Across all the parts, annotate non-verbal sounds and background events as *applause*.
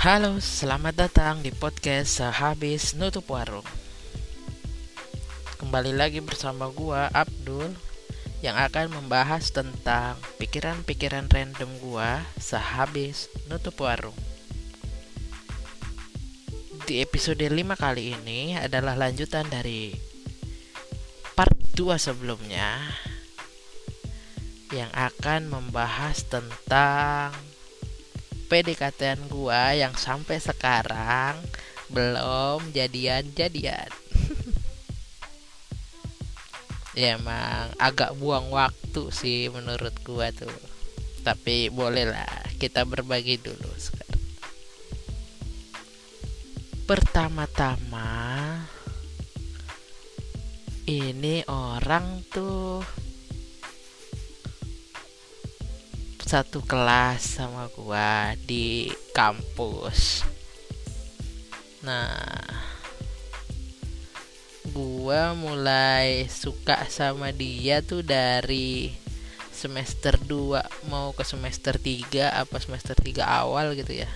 Halo, selamat datang di podcast Sehabis Nutup Warung. Kembali lagi bersama gua Abdul yang akan membahas tentang pikiran-pikiran random gua sehabis nutup warung. Di episode 5 kali ini adalah lanjutan dari part 2 sebelumnya yang akan membahas tentang PDKT gua yang sampai sekarang belum jadian-jadian. *laughs* ya emang agak buang waktu sih menurut gua tuh. Tapi bolehlah kita berbagi dulu sekarang. Pertama-tama ini orang tuh satu kelas sama gua di kampus. Nah, gua mulai suka sama dia tuh dari semester 2 mau ke semester 3 apa semester 3 awal gitu ya.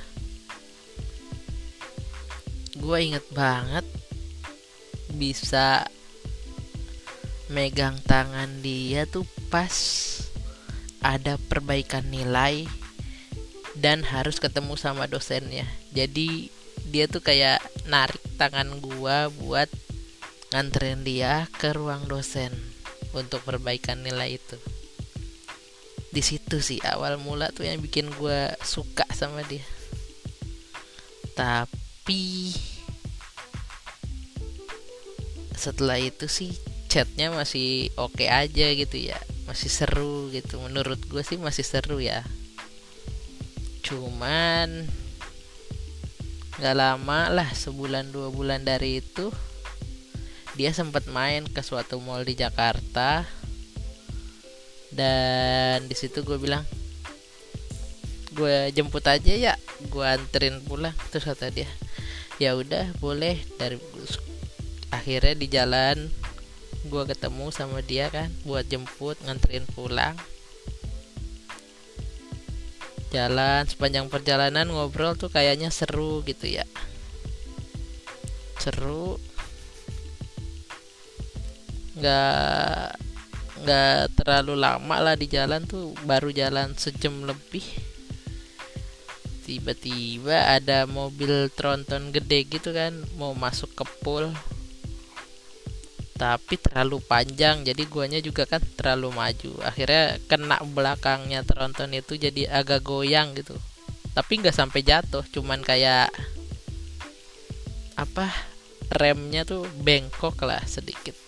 Gua inget banget bisa megang tangan dia tuh pas ada perbaikan nilai dan harus ketemu sama dosennya. Jadi dia tuh kayak narik tangan gua buat nganterin dia ke ruang dosen untuk perbaikan nilai itu. Di situ sih awal mula tuh yang bikin gua suka sama dia. Tapi setelah itu sih chatnya masih oke okay aja gitu ya masih seru gitu. Menurut gue sih masih seru ya. Cuman nggak lama lah sebulan dua bulan dari itu dia sempat main ke suatu mall di Jakarta. Dan di situ gue bilang gue jemput aja ya gue anterin pulang terus kata dia. Ya udah boleh dari akhirnya di jalan gue ketemu sama dia kan buat jemput nganterin pulang. Jalan sepanjang perjalanan ngobrol tuh kayaknya seru gitu ya. Seru. Nggak nggak terlalu lama lah di jalan tuh baru jalan sejam lebih. Tiba-tiba ada mobil tronton gede gitu kan mau masuk ke pool tapi terlalu panjang jadi guanya juga kan terlalu maju. Akhirnya kena belakangnya tronton itu jadi agak goyang gitu. Tapi nggak sampai jatuh cuman kayak apa remnya tuh bengkok lah sedikit.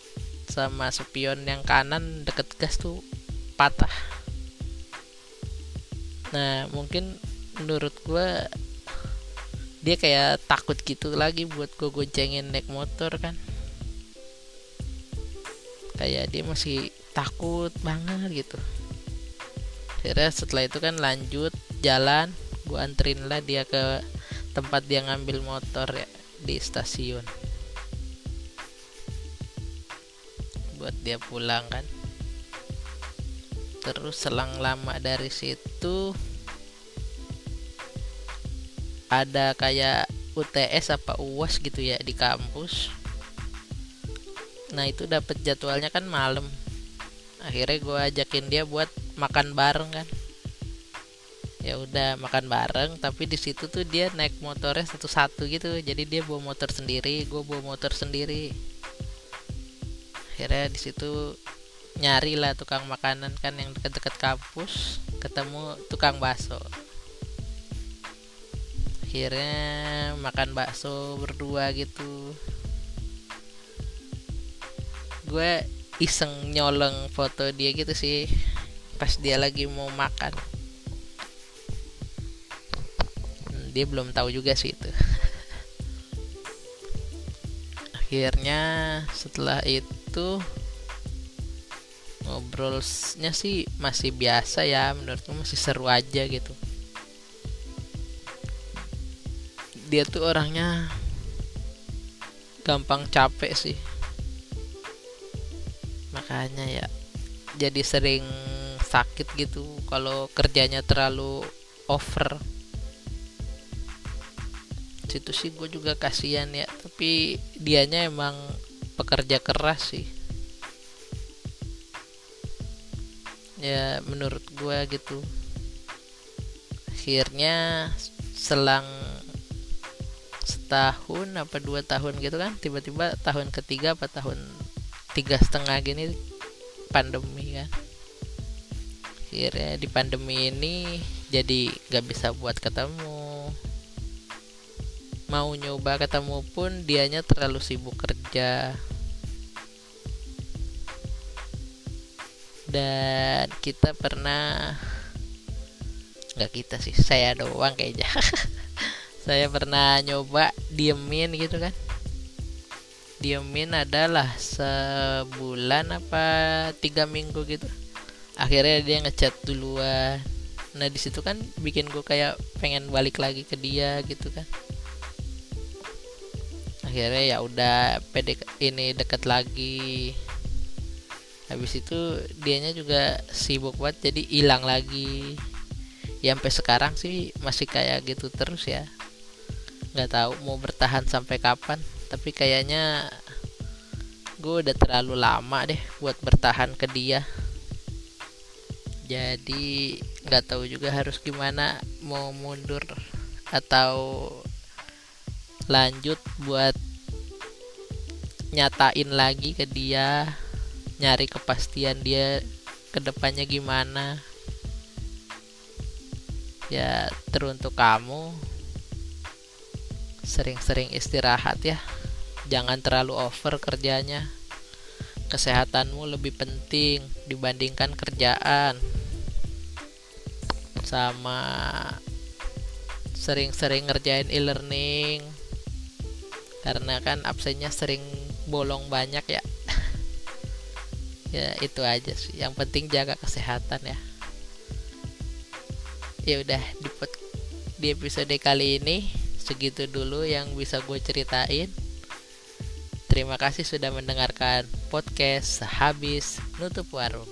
Sama spion yang kanan deket gas tuh patah. Nah mungkin menurut gue dia kayak takut gitu lagi buat gue goncengin naik motor kan kayak dia masih takut banget gitu. Akhirnya setelah itu kan lanjut jalan gue anterin lah dia ke tempat dia ngambil motor ya di stasiun. Buat dia pulang kan. Terus selang lama dari situ ada kayak UTS apa UAS gitu ya di kampus nah itu dapat jadwalnya kan malam. Akhirnya gue ajakin dia buat makan bareng kan. Ya udah makan bareng tapi di situ tuh dia naik motornya satu-satu gitu. Jadi dia bawa motor sendiri gue bawa motor sendiri. Akhirnya di situ nyari lah tukang makanan kan yang deket-deket kampus ketemu tukang bakso. Akhirnya makan bakso berdua gitu gue iseng nyolong foto dia gitu sih pas dia lagi mau makan. Dia belum tahu juga sih itu. *laughs* Akhirnya setelah itu ngobrolnya sih masih biasa ya menurutku masih seru aja gitu. Dia tuh orangnya gampang capek sih makanya ya jadi sering sakit gitu kalau kerjanya terlalu over. Situ sih gue juga kasihan ya tapi dianya emang pekerja keras sih. Ya menurut gue gitu. Akhirnya selang setahun apa dua tahun gitu kan tiba-tiba tahun ketiga apa tahun tiga setengah gini pandemi kan. Akhirnya di pandemi ini jadi gak bisa buat ketemu. Mau nyoba ketemu pun dianya terlalu sibuk kerja. Dan kita pernah nggak kita sih saya doang kayaknya. *laughs* Saya pernah nyoba diemin gitu kan diemin adalah sebulan apa tiga minggu gitu. Akhirnya dia ngechat duluan. Nah di situ kan bikin gue kayak pengen balik lagi ke dia gitu kan. Akhirnya ya udah pede ini deket lagi. Habis itu dianya juga sibuk banget jadi hilang lagi. Ya sampai sekarang sih masih kayak gitu terus ya. Nggak tahu mau bertahan sampai kapan tapi kayaknya gue udah terlalu lama deh buat bertahan ke dia. Jadi nggak tahu juga harus gimana mau mundur atau lanjut buat nyatain lagi ke dia nyari kepastian dia ke depannya gimana. Ya teruntuk kamu sering-sering istirahat ya jangan terlalu over kerjanya. Kesehatanmu lebih penting dibandingkan kerjaan. Sama sering-sering ngerjain e-learning. Karena kan absennya sering bolong banyak ya. *laughs* Ya itu aja sih. Yang penting jaga kesehatan ya. Ya udah di, di episode kali ini segitu dulu yang bisa gue ceritain terima kasih sudah mendengarkan podcast sehabis nutup warung